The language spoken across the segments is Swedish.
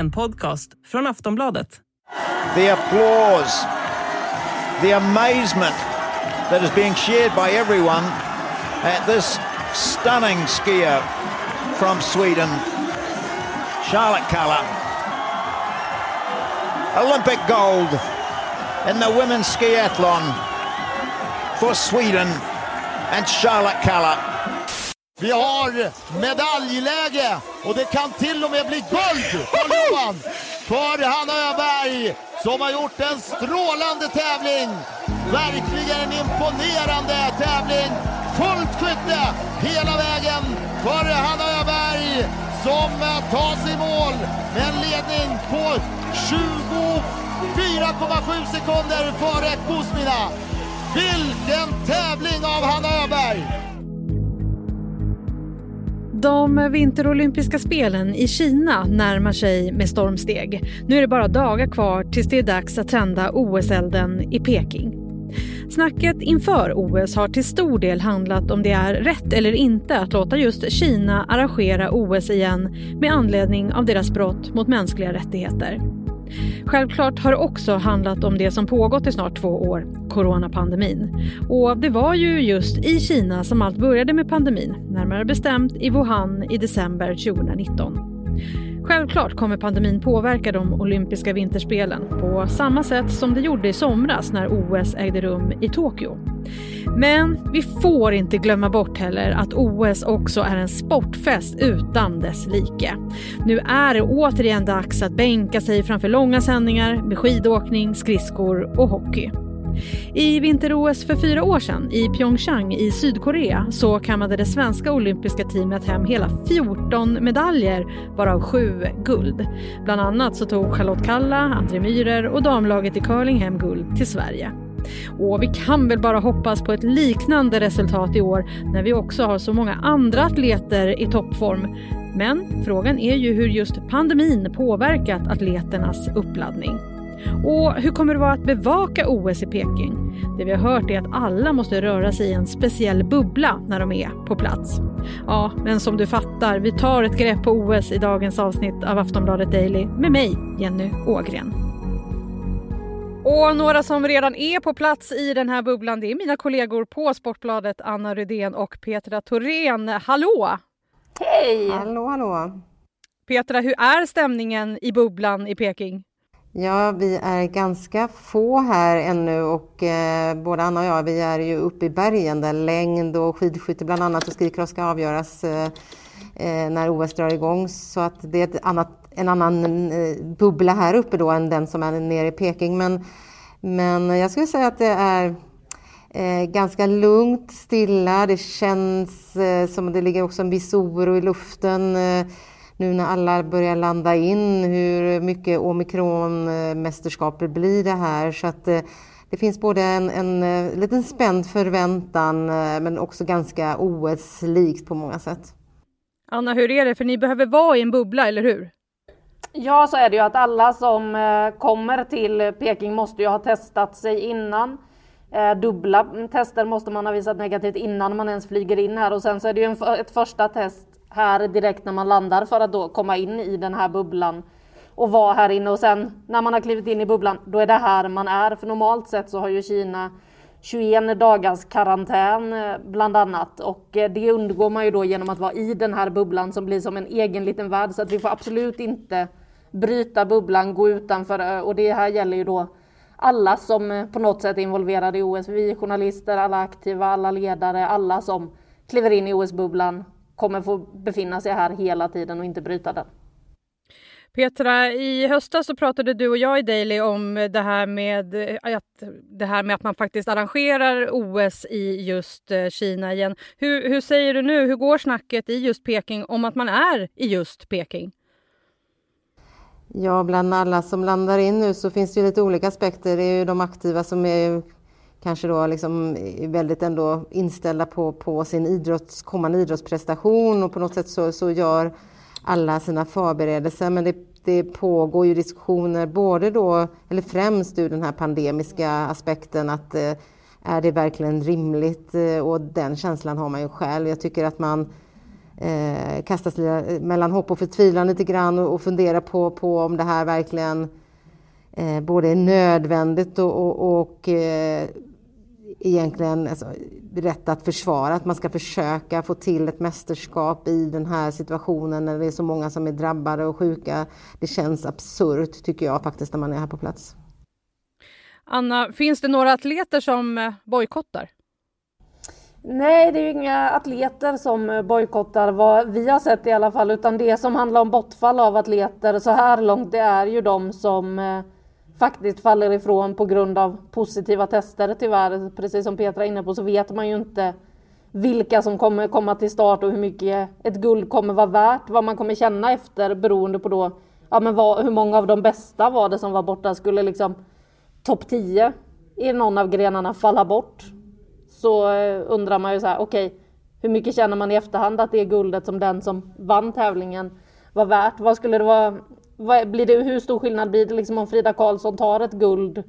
En podcast från Aftonbladet. The applause, the amazement that is being shared by everyone at this stunning skier from Sweden, Charlotte Kalla. Olympic gold in the women's skiathlon for Sweden and Charlotte Kalla. Vi har medaljläge och det kan till och med bli guld, Johan, för Hanna Öberg som har gjort en strålande tävling. Verkligen en imponerande tävling. Fullt skytte hela vägen för Hanna Öberg som tar sig i mål med en ledning på 24,7 sekunder före Kuzmina. Vilken tävling av Hanna Öberg! De vinterolympiska spelen i Kina närmar sig med stormsteg. Nu är det bara dagar kvar tills det är dags att tända OS-elden i Peking. Snacket inför OS har till stor del handlat om det är rätt eller inte att låta just Kina arrangera OS igen med anledning av deras brott mot mänskliga rättigheter. Självklart har det också handlat om det som pågått i snart två år, coronapandemin. Och det var ju just i Kina som allt började med pandemin, närmare bestämt i Wuhan i december 2019. Självklart kommer pandemin påverka de olympiska vinterspelen på samma sätt som det gjorde i somras när OS ägde rum i Tokyo. Men vi får inte glömma bort heller att OS också är en sportfest utan dess like. Nu är det återigen dags att bänka sig framför långa sändningar med skidåkning, skridskor och hockey. I vinter-OS för fyra år sedan i Pyeongchang i Sydkorea så kammade det svenska olympiska teamet hem hela 14 medaljer, varav sju guld. Bland annat så tog Charlotte Kalla, André Myhrer och damlaget i curling hem guld till Sverige. Och vi kan väl bara hoppas på ett liknande resultat i år när vi också har så många andra atleter i toppform. Men frågan är ju hur just pandemin påverkat atleternas uppladdning. Och hur kommer det vara att bevaka OS i Peking? Det vi har hört är att alla måste röra sig i en speciell bubbla när de är på plats. Ja, men som du fattar, vi tar ett grepp på OS i dagens avsnitt av Aftonbladet Daily med mig, Jenny Ågren. Och några som redan är på plats i den här bubblan det är mina kollegor på Sportbladet Anna Rydén och Petra Thorén. Hallå! Hej! Hallå, hallå! Petra, hur är stämningen i bubblan i Peking? Ja, vi är ganska få här ännu och eh, både Anna och jag, vi är ju uppe i bergen där längd och skidskytte bland annat och skidcross ska avgöras eh, eh när OS drar igång. Så att det är ett annat, en annan eh, bubbla här uppe då än den som är nere i Peking. Men, men jag skulle säga att det är eh, ganska lugnt, stilla. Det känns eh, som det ligger också en viss oro i luften eh, nu när alla börjar landa in hur mycket omikronmästerskapet blir det här. Så att eh, det finns både en, en, en eh, liten spänd förväntan eh, men också ganska OS-likt på många sätt. Anna, hur är det? För ni behöver vara i en bubbla, eller hur? Ja, så är det ju att alla som kommer till Peking måste ju ha testat sig innan. Dubbla tester måste man ha visat negativt innan man ens flyger in här och sen så är det ju ett första test här direkt när man landar för att då komma in i den här bubblan och vara här inne och sen när man har klivit in i bubblan då är det här man är. För normalt sett så har ju Kina 21 dagars karantän eh, bland annat och eh, det undgår man ju då genom att vara i den här bubblan som blir som en egen liten värld så att vi får absolut inte bryta bubblan, gå utanför eh, och det här gäller ju då alla som på något sätt är involverade i OS. Vi journalister, alla aktiva, alla ledare, alla som kliver in i OS-bubblan kommer få befinna sig här hela tiden och inte bryta den. Petra, i höstas så pratade du och jag i Daily om det här med att, det här med att man faktiskt arrangerar OS i just eh, Kina igen. Hur, hur säger du nu? Hur går snacket i just Peking om att man är i just Peking? Ja, bland alla som landar in nu så finns det lite olika aspekter. Det är ju de aktiva som är kanske då liksom väldigt ändå inställda på, på sin idrotts, kommande idrottsprestation och på något sätt så, så gör alla sina förberedelser. Men det, det pågår ju diskussioner både då, eller främst ur den här pandemiska aspekten att eh, är det verkligen rimligt? Eh, och den känslan har man ju själv. Jag tycker att man eh, kastas mellan hopp och förtvivlan lite grann och, och funderar på, på om det här verkligen eh, både är nödvändigt och, och, och eh, egentligen alltså, rätt att försvara, att man ska försöka få till ett mästerskap i den här situationen när det är så många som är drabbade och sjuka. Det känns absurt tycker jag faktiskt när man är här på plats. Anna, finns det några atleter som eh, bojkottar? Nej, det är ju inga atleter som bojkottar vad vi har sett i alla fall, utan det som handlar om bortfall av atleter så här långt, det är ju de som eh, faktiskt faller ifrån på grund av positiva tester tyvärr. Precis som Petra är inne på så vet man ju inte vilka som kommer komma till start och hur mycket ett guld kommer vara värt. Vad man kommer känna efter beroende på då ja, men vad, hur många av de bästa var det som var borta. Skulle liksom topp 10 i någon av grenarna falla bort så eh, undrar man ju så här, okej, okay, hur mycket känner man i efterhand att det guldet som den som vann tävlingen var värt? Vad skulle det vara? Vad, blir det, hur stor skillnad blir det liksom om Frida Karlsson tar ett guld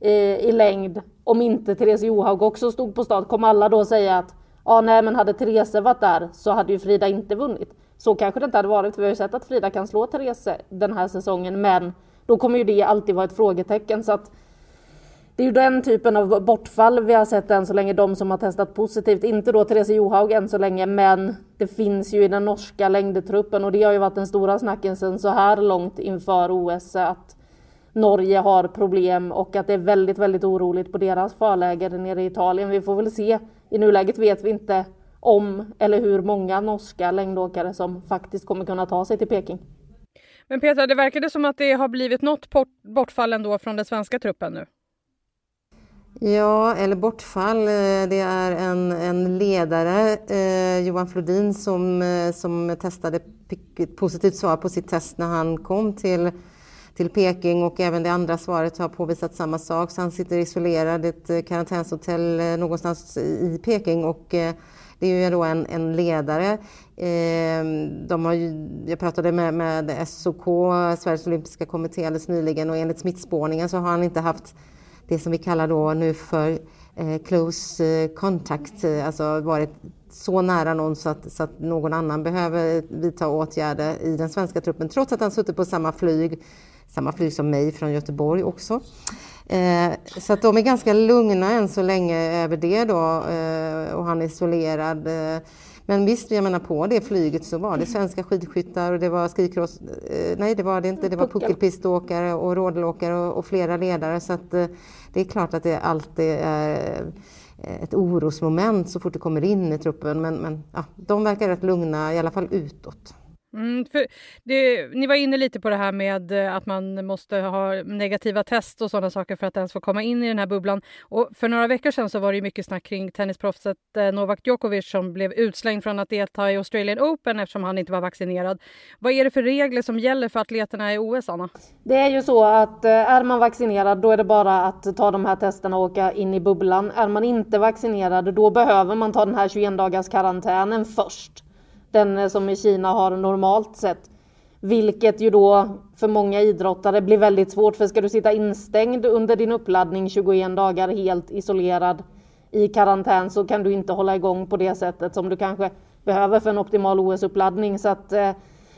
i, i längd om inte Therese Johaug också stod på start? Kommer alla då säga att ja, nej, men hade Therese varit där så hade ju Frida inte vunnit. Så kanske det inte hade varit. Vi har ju sett att Frida kan slå Therese den här säsongen, men då kommer ju det alltid vara ett frågetecken. Så att det är ju den typen av bortfall vi har sett än så länge, de som har testat positivt. Inte då Therese Johaug än så länge, men det finns ju i den norska längdtruppen och det har ju varit den stora snacken sen så här långt inför OS att Norge har problem och att det är väldigt, väldigt oroligt på deras förläger nere i Italien. Vi får väl se. I nuläget vet vi inte om eller hur många norska längdåkare som faktiskt kommer kunna ta sig till Peking. Men Petra, det verkade som att det har blivit något bortfall ändå från den svenska truppen nu. Ja, eller bortfall. Eh, det är en, en ledare, eh, Johan Flodin, som, eh, som testade ett positivt svar på sitt test när han kom till, till Peking och även det andra svaret har påvisat samma sak. Så han sitter isolerad i ett eh, karantänshotell någonstans i Peking och eh, det är ju då en, en ledare. Eh, de har ju, jag pratade med, med SOK, Sveriges olympiska kommitté, alldeles nyligen och enligt smittspårningen så har han inte haft det som vi kallar då nu för eh, close eh, contact, eh, alltså varit så nära någon så att, så att någon annan behöver vidta åtgärder i den svenska truppen trots att han suttit på samma flyg, samma flyg som mig från Göteborg också. Eh, så att de är ganska lugna än så länge över det då eh, och han är isolerad. Eh, men visst, jag menar på det flyget så var det svenska skidskyttar och det var skikross, eh, nej det var det inte, det var puckelpiståkare och rådlåkare och, och, flera ledare. Så att eh, det är klart att det alltid är eh, ett orosmoment så fort det kommer in i truppen. Men, men ja, de verkar rätt lugna, i alla fall utåt. Mm, det, ni var inne lite på det här med eh, att man måste ha negativa test och sådana saker för att ens få komma in i den här bubblan. Och för några veckor sedan så var det mycket snack kring tennisproffset eh, Novak Djokovic som blev utslängd från att delta i Australian Open eftersom han inte var vaccinerad. Vad är det för regler som gäller för atleterna i OS, Anna? Det är ju så att eh, är man vaccinerad då är det bara att ta de här testerna och åka in i bubblan. Är man inte vaccinerad då behöver man ta den här 21 dagars karantänen först den eh, som i Kina har normalt sett. Vilket ju då för många idrottare blir väldigt svårt för ska du sitta instängd under din uppladdning 21 dagar helt isolerad i karantän så kan du inte hålla igång på det sättet som du kanske behöver för en optimal OS-uppladdning. Så att eh,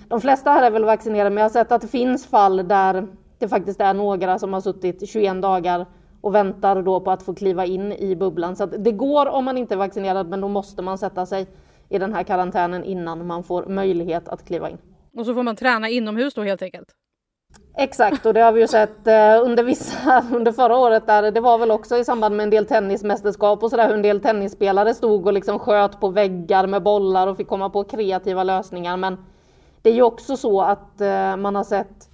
de flesta här är väl vaccinerade men jag har sett att det finns fall där det faktiskt är några som har suttit 21 dagar och väntar då på att få kliva in i bubblan. Så det går om man inte är vaccinerad men då måste man sätta sig i den här karantänen innan man får möjlighet att kliva in. Och så får man träna inomhus då helt enkelt? Exakt, och det har vi ju sett eh, under vissa, under förra året där, det var väl också i samband med en del tennismästerskap och sådär, hur en del tennisspelare stod och liksom sköt på väggar med bollar och fick komma på kreativa lösningar. Men det är ju också så att eh, man har sett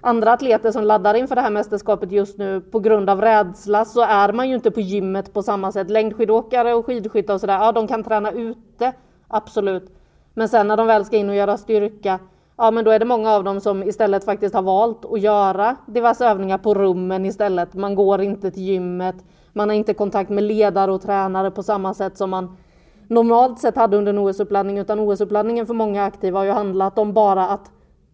andra atleter som laddar inför det här mästerskapet just nu på grund av rädsla så är man ju inte på gymmet på samma sätt. Längdskidåkare och skidskyttar och sådär, ja de kan träna ute Absolut. Men sen när de väl ska in och göra styrka, ja men då är det många av dem som istället faktiskt har valt att göra diverse övningar på rummen istället. Man går inte till gymmet, man har inte kontakt med ledare och tränare på samma sätt som man normalt sett hade under en OS-uppladdning, utan OS-uppladdningen för många aktiva har ju handlat om bara att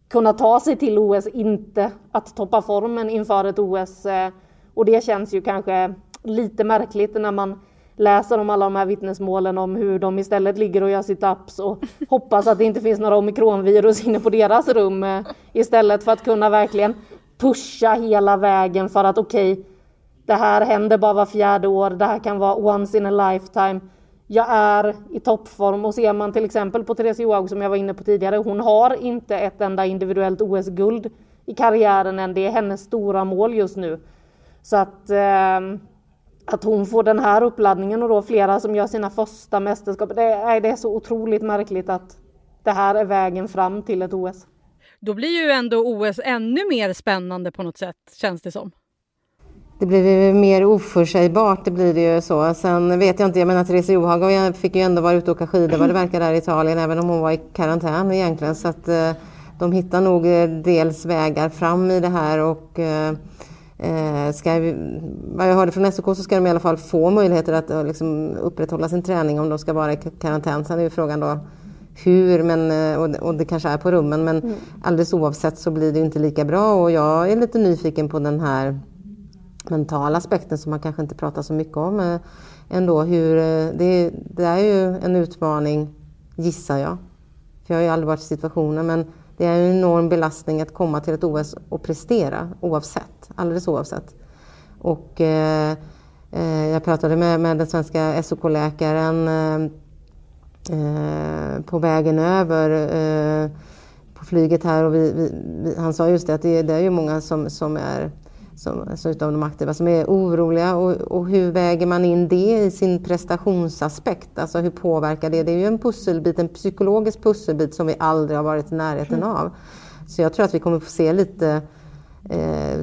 kunna ta sig till OS, inte att toppa formen inför ett OS. Eh, och det känns ju kanske lite märkligt när man läser om alla de här vittnesmålen om hur de istället ligger och gör sit-ups och hoppas att det inte finns några omikronvirus inne på deras rum eh, istället för att kunna verkligen pusha hela vägen för att okej, okay, det här händer bara var fjärde år, det här kan vara once in a lifetime. Jag är i toppform och ser man till exempel på Therese Johaug som jag var inne på tidigare, hon har inte ett enda individuellt OS-guld i karriären än. Det är hennes stora mål just nu. Så att, eh, att hon får den här uppladdningen och då flera som gör sina första mästerskap. Det är, det är så otroligt märkligt att det här är vägen fram till ett OS. Då blir ju ändå OS ännu mer spännande på något sätt, känns det som. Det blir ju mer oförutsägbart, det blir det ju så. Sen vet jag inte, jag menar Therese Johaug fick ju ändå vara ute och åka skidor vad det verkar där i Italien, även om hon var i karantän egentligen. Så att eh, de hittar nog eh, dels vägar fram i det här och eh, eh ska vad jag hörde från SOK så ska de i alla fall få möjligheter att liksom, upprätthålla sin träning om de ska vara i karantän. Sen är ju frågan då hur, men, och, och det kanske är på rummen, men mm. alldeles oavsett så blir det inte lika bra och jag är lite nyfiken på den här mentala aspekten som man kanske inte pratar så mycket om ändå. Hur, det, det är ju en utmaning, gissar jag. För jag har ju aldrig varit i situationen, men det är en enorm belastning att komma till ett OS och prestera oavsett, alldeles oavsett. Och, eh, eh jag pratade med, med den svenska SOK-läkaren eh, eh, på vägen över eh, på flyget här och vi, vi, han sa just det att det, det är ju många som, som är som, alltså utav de aktiva som är oroliga och, och, hur väger man in det i sin prestationsaspekt? Alltså hur påverkar det? Det är ju en pusselbit, en psykologisk pusselbit som vi aldrig har varit i närheten mm. av. Så jag tror att vi kommer få se lite eh,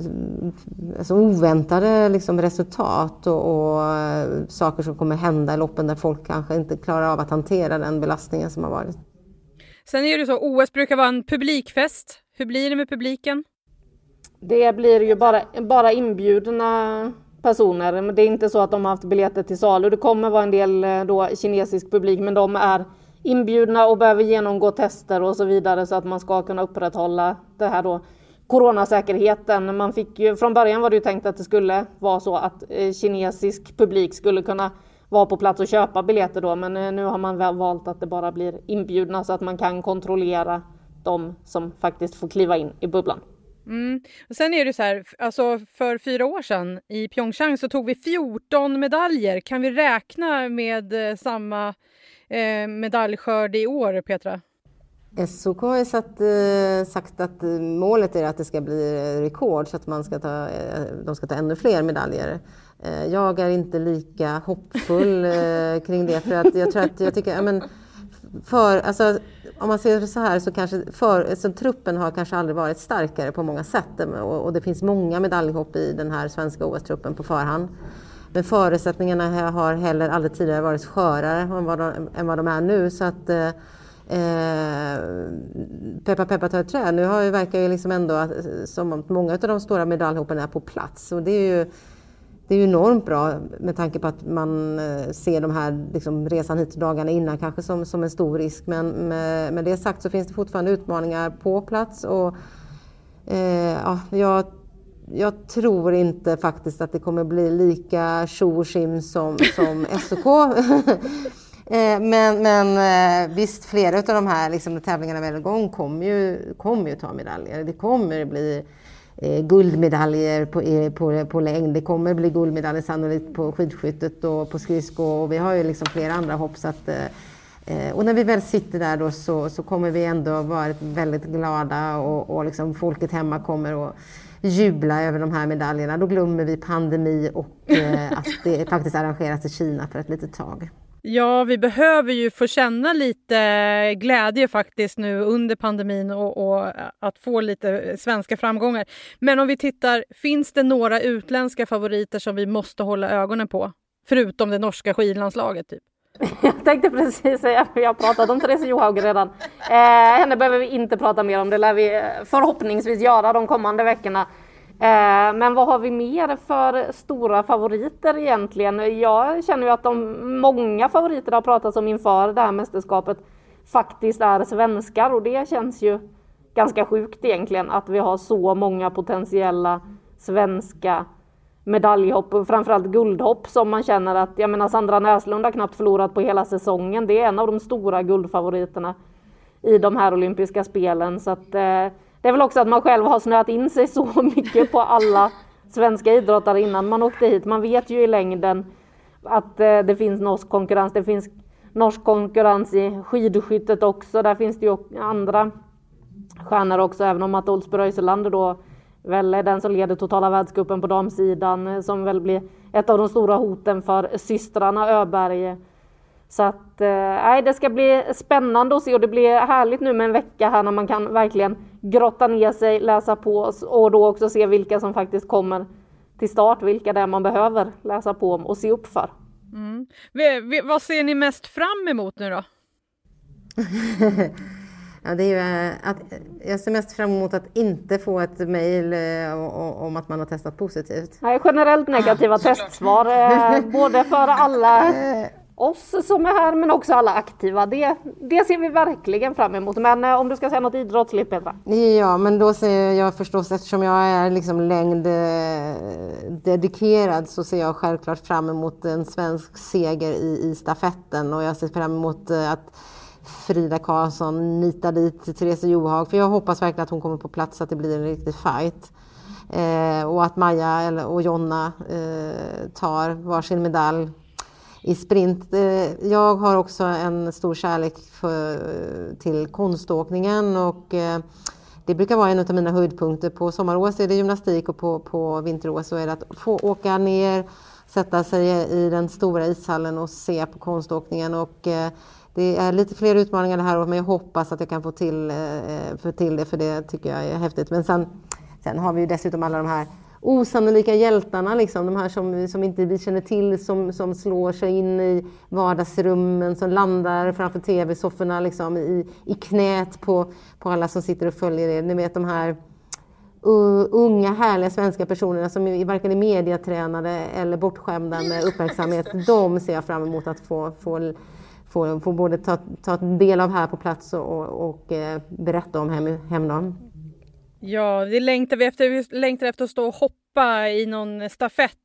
alltså oväntade liksom, resultat och, och eh, saker som kommer hända i loppen där folk kanske inte klarar av att hantera den belastningen som har varit. Sen är det så, OS brukar vara en publikfest. Hur blir det med publiken? Det blir ju bara, bara inbjudna personer. Men det är inte så att de har haft biljetter till salu. Det kommer vara en del eh, då kinesisk publik, men de är inbjudna och behöver genomgå tester och så vidare så att man ska kunna upprätthålla det här då coronasäkerheten. Man fick ju, från början var det ju tänkt att det skulle vara så att eh, kinesisk publik skulle kunna vara på plats och köpa biljetter då, men eh, nu har man valt att det bara blir inbjudna så att man kan kontrollera de som faktiskt får kliva in i bubblan. Mm. Och sen är det så här, alltså för fyra år sedan i Pyeongchang så tog vi 14 medaljer. Kan vi räkna med eh, samma eh, medaljskörd i år, Petra? SOK har satt, eh, sagt att eh, målet är att det ska bli eh, rekord så att man ska ta, eh, de ska ta ännu fler medaljer. Eh, jag är inte lika hoppfull eh, kring det för att jag tror att jag tycker, ja, men, för, alltså, om man ser det så här så kanske för, så truppen har kanske aldrig varit starkare på många sätt och, och det finns många medaljhopp i den här svenska OS-truppen på förhand. Men förutsättningarna har heller aldrig tidigare varit skörare än vad de, än vad de är nu. Så att, eh, eh peppa peppa ta ett träd. Nu har verkar ju liksom ändå att, som att många av de stora medaljhoppen är på plats. Och det är ju det är ju enormt bra med tanke på att man eh, ser de här liksom, resan hit dagarna innan kanske som, som en stor risk. Men med, med det sagt så finns det fortfarande utmaningar på plats. Och, eh, ja, jag, jag tror inte faktiskt att det kommer bli lika tjo och som, som SOK. Eh, men, men eh, visst, flera av de här liksom, tävlingarna väl igång kommer ju, kommer ju ta medaljer. Det kommer bli eh, guldmedaljer på, på, på längd. Det kommer bli guldmedaljer sannolikt på skidskyttet och på skridsko och vi har ju liksom flera andra hopp. Så att, eh, eh och när vi väl sitter där då så, så kommer vi ändå vara väldigt glada och, och liksom folket hemma kommer att jubla över de här medaljerna. Då glömmer vi pandemi och eh, att det faktiskt arrangeras i Kina för ett litet tag. Ja, vi behöver ju få känna lite glädje faktiskt nu under pandemin och, och, att få lite svenska framgångar. Men om vi tittar, finns det några utländska favoriter som vi måste hålla ögonen på? Förutom det norska skidlandslaget typ? Jag tänkte precis säga, vi har pratat om Therese Johaug redan. Eh, henne behöver vi inte prata mer om, det lär vi eh, förhoppningsvis göra de kommande veckorna. Eh, men vad har vi mer för stora favoriter egentligen? Jag känner ju att de många favoriter har pratats om inför det här mästerskapet faktiskt är svenskar och det känns ju ganska sjukt egentligen att vi har så många potentiella svenska medaljhopp och framförallt guldhopp som man känner att, jag menar Sandra Näslund har knappt förlorat på hela säsongen. Det är en av de stora guldfavoriterna i de här olympiska spelen. Så att, eh, det är väl också att man själv har snöat in sig så mycket på alla svenska idrottare innan man åkte hit. Man vet ju i längden att eh, det finns norsk konkurrens. Det finns norsk konkurrens i skidskyttet också. Där finns det ju andra stjärnor också, även om att Olsby då väl är den som leder totala världscupen på damsidan, eh, som väl blir ett av de stora hoten för systrarna Öberg. Så att, eh, nej, det ska bli spännande att se och det blir härligt nu med en vecka här när man kan verkligen grotta ner sig, läsa på och då också se vilka som faktiskt kommer till start, vilka det är man behöver läsa på om och se upp för. Mm. vad ser ni mest fram emot nu då? Ja, det är ju eh, att, jag ser mest fram emot att inte få ett mejl eh, om att man har testat positivt. Nej, generellt negativa testsvar, eh, både för alla oss som är här men också alla aktiva. Det, det ser vi verkligen fram emot. Men eh, om du ska säga något idrottsligt Petra? Ja, men då ser jag förstås eftersom jag är liksom längd eh, dedikerad så ser jag självklart fram emot en svensk seger i, i stafetten och jag ser fram emot eh, att Frida Karlsson nitar dit Therese Johaug. För jag hoppas verkligen att hon kommer på plats så att det blir en riktig fight. Eh, och att Maja och Jonna eh, tar varsin medalj i sprint. Eh, jag har också en stor kärlek för, eh, till konståkningen och eh, det brukar vara en av mina höjdpunkter. På sommarås är det gymnastik och på, på vinterås så är det att få åka ner, sätta sig i den stora ishallen och se på konståkningen. Och, det är lite fler utmaningar det här året men jag hoppas att jag kan få till, få till det för det tycker jag är häftigt. Men sen, sen har vi ju dessutom alla de här osannolika hjältarna, liksom, de här som, som inte vi känner till, som, som slår sig in i vardagsrummen, som landar framför tv-sofforna liksom, i, i knät på, på alla som sitter och följer er. Ni vet de här uh, unga härliga svenska personerna som är varken är mediatränade eller bortskämda med uppmärksamhet. De ser jag fram emot att få, få få, få både ta, ta del av här på plats och, och, och eh, berätta om hem, hemdagen. Ja, det längtar vi efter. Vi längtar efter att stå och hoppa i någon stafett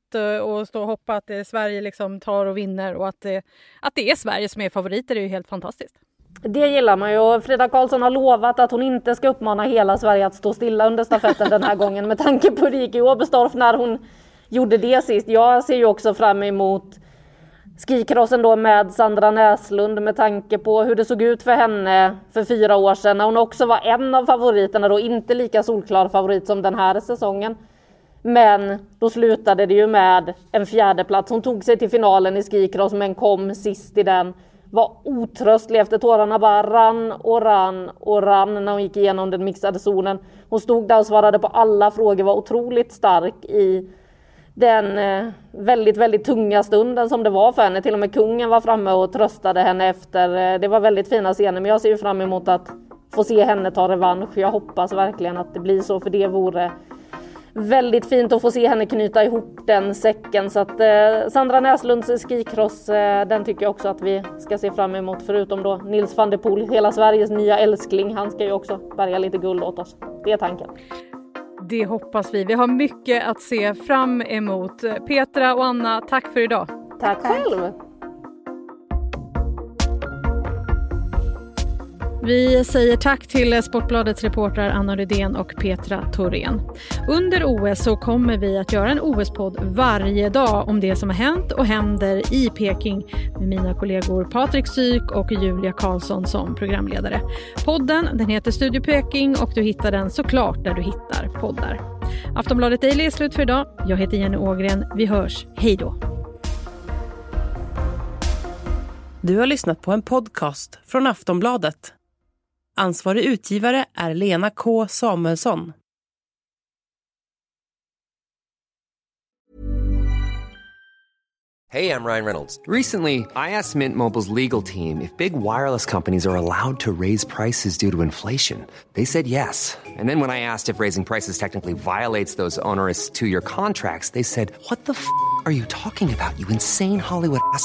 och stå och hoppa att det Sverige liksom tar och vinner och att det, att det är Sverige som är favoriter. Är ju helt fantastiskt. Det gillar man ju och Frida Karlsson har lovat att hon inte ska uppmana hela Sverige att stå stilla under stafetten den här gången med tanke på hur det gick i Oberstdorf när hon gjorde det sist. Jag ser ju också fram emot skikrossen då med Sandra Näslund med tanke på hur det såg ut för henne för fyra år sedan när hon också var en av favoriterna då, inte lika solklar favorit som den här säsongen. Men då slutade det ju med en fjärde plats. Hon tog sig till finalen i skikross men kom sist i den. Var otröstlig efter tårarna bara rann och rann och rann när hon gick igenom den mixade zonen. Hon stod där och svarade på alla frågor, var otroligt stark i den eh, väldigt, väldigt tunga stunden som det var för henne. Till och med kungen var framme och tröstade henne efter. Eh, det var väldigt fina scener, men jag ser ju fram emot att få se henne ta revansch. Jag hoppas verkligen att det blir så, för det vore väldigt fint att få se henne knyta ihop den säcken. Så att eh, Sandra Näslunds skikross, eh, den tycker jag också att vi ska se fram emot. Förutom då Nils van der Poel, hela Sveriges nya älskling. Han ska ju också bärga lite guld åt oss. Det är tanken. Det hoppas vi. Vi har mycket att se fram emot. Petra och Anna, tack för idag. Tack själv. Vi säger tack till Sportbladets reportrar Anna Rydén och Petra Thorén. Under OS så kommer vi att göra en OS-podd varje dag om det som har hänt och händer i Peking med mina kollegor Patrik Syk och Julia Karlsson som programledare. Podden den heter Studio Peking och du hittar den såklart där du hittar poddar. Aftonbladet Daily är slut för idag. Jag heter Jenny Ågren. Vi hörs. Hej då! Du har lyssnat på en podcast från Aftonbladet. Ansvarig utgivare är Lena K Samuelsson. Hej, jag Ryan Reynolds. Recently, I asked Mint Mobiles legal team if big wireless companies are allowed to raise prices due to inflation. They said yes. And then when I asked if raising prices technically violates those onerous two-year contracts, they said, "What the f*** are you talking about? You insane Hollywood ass."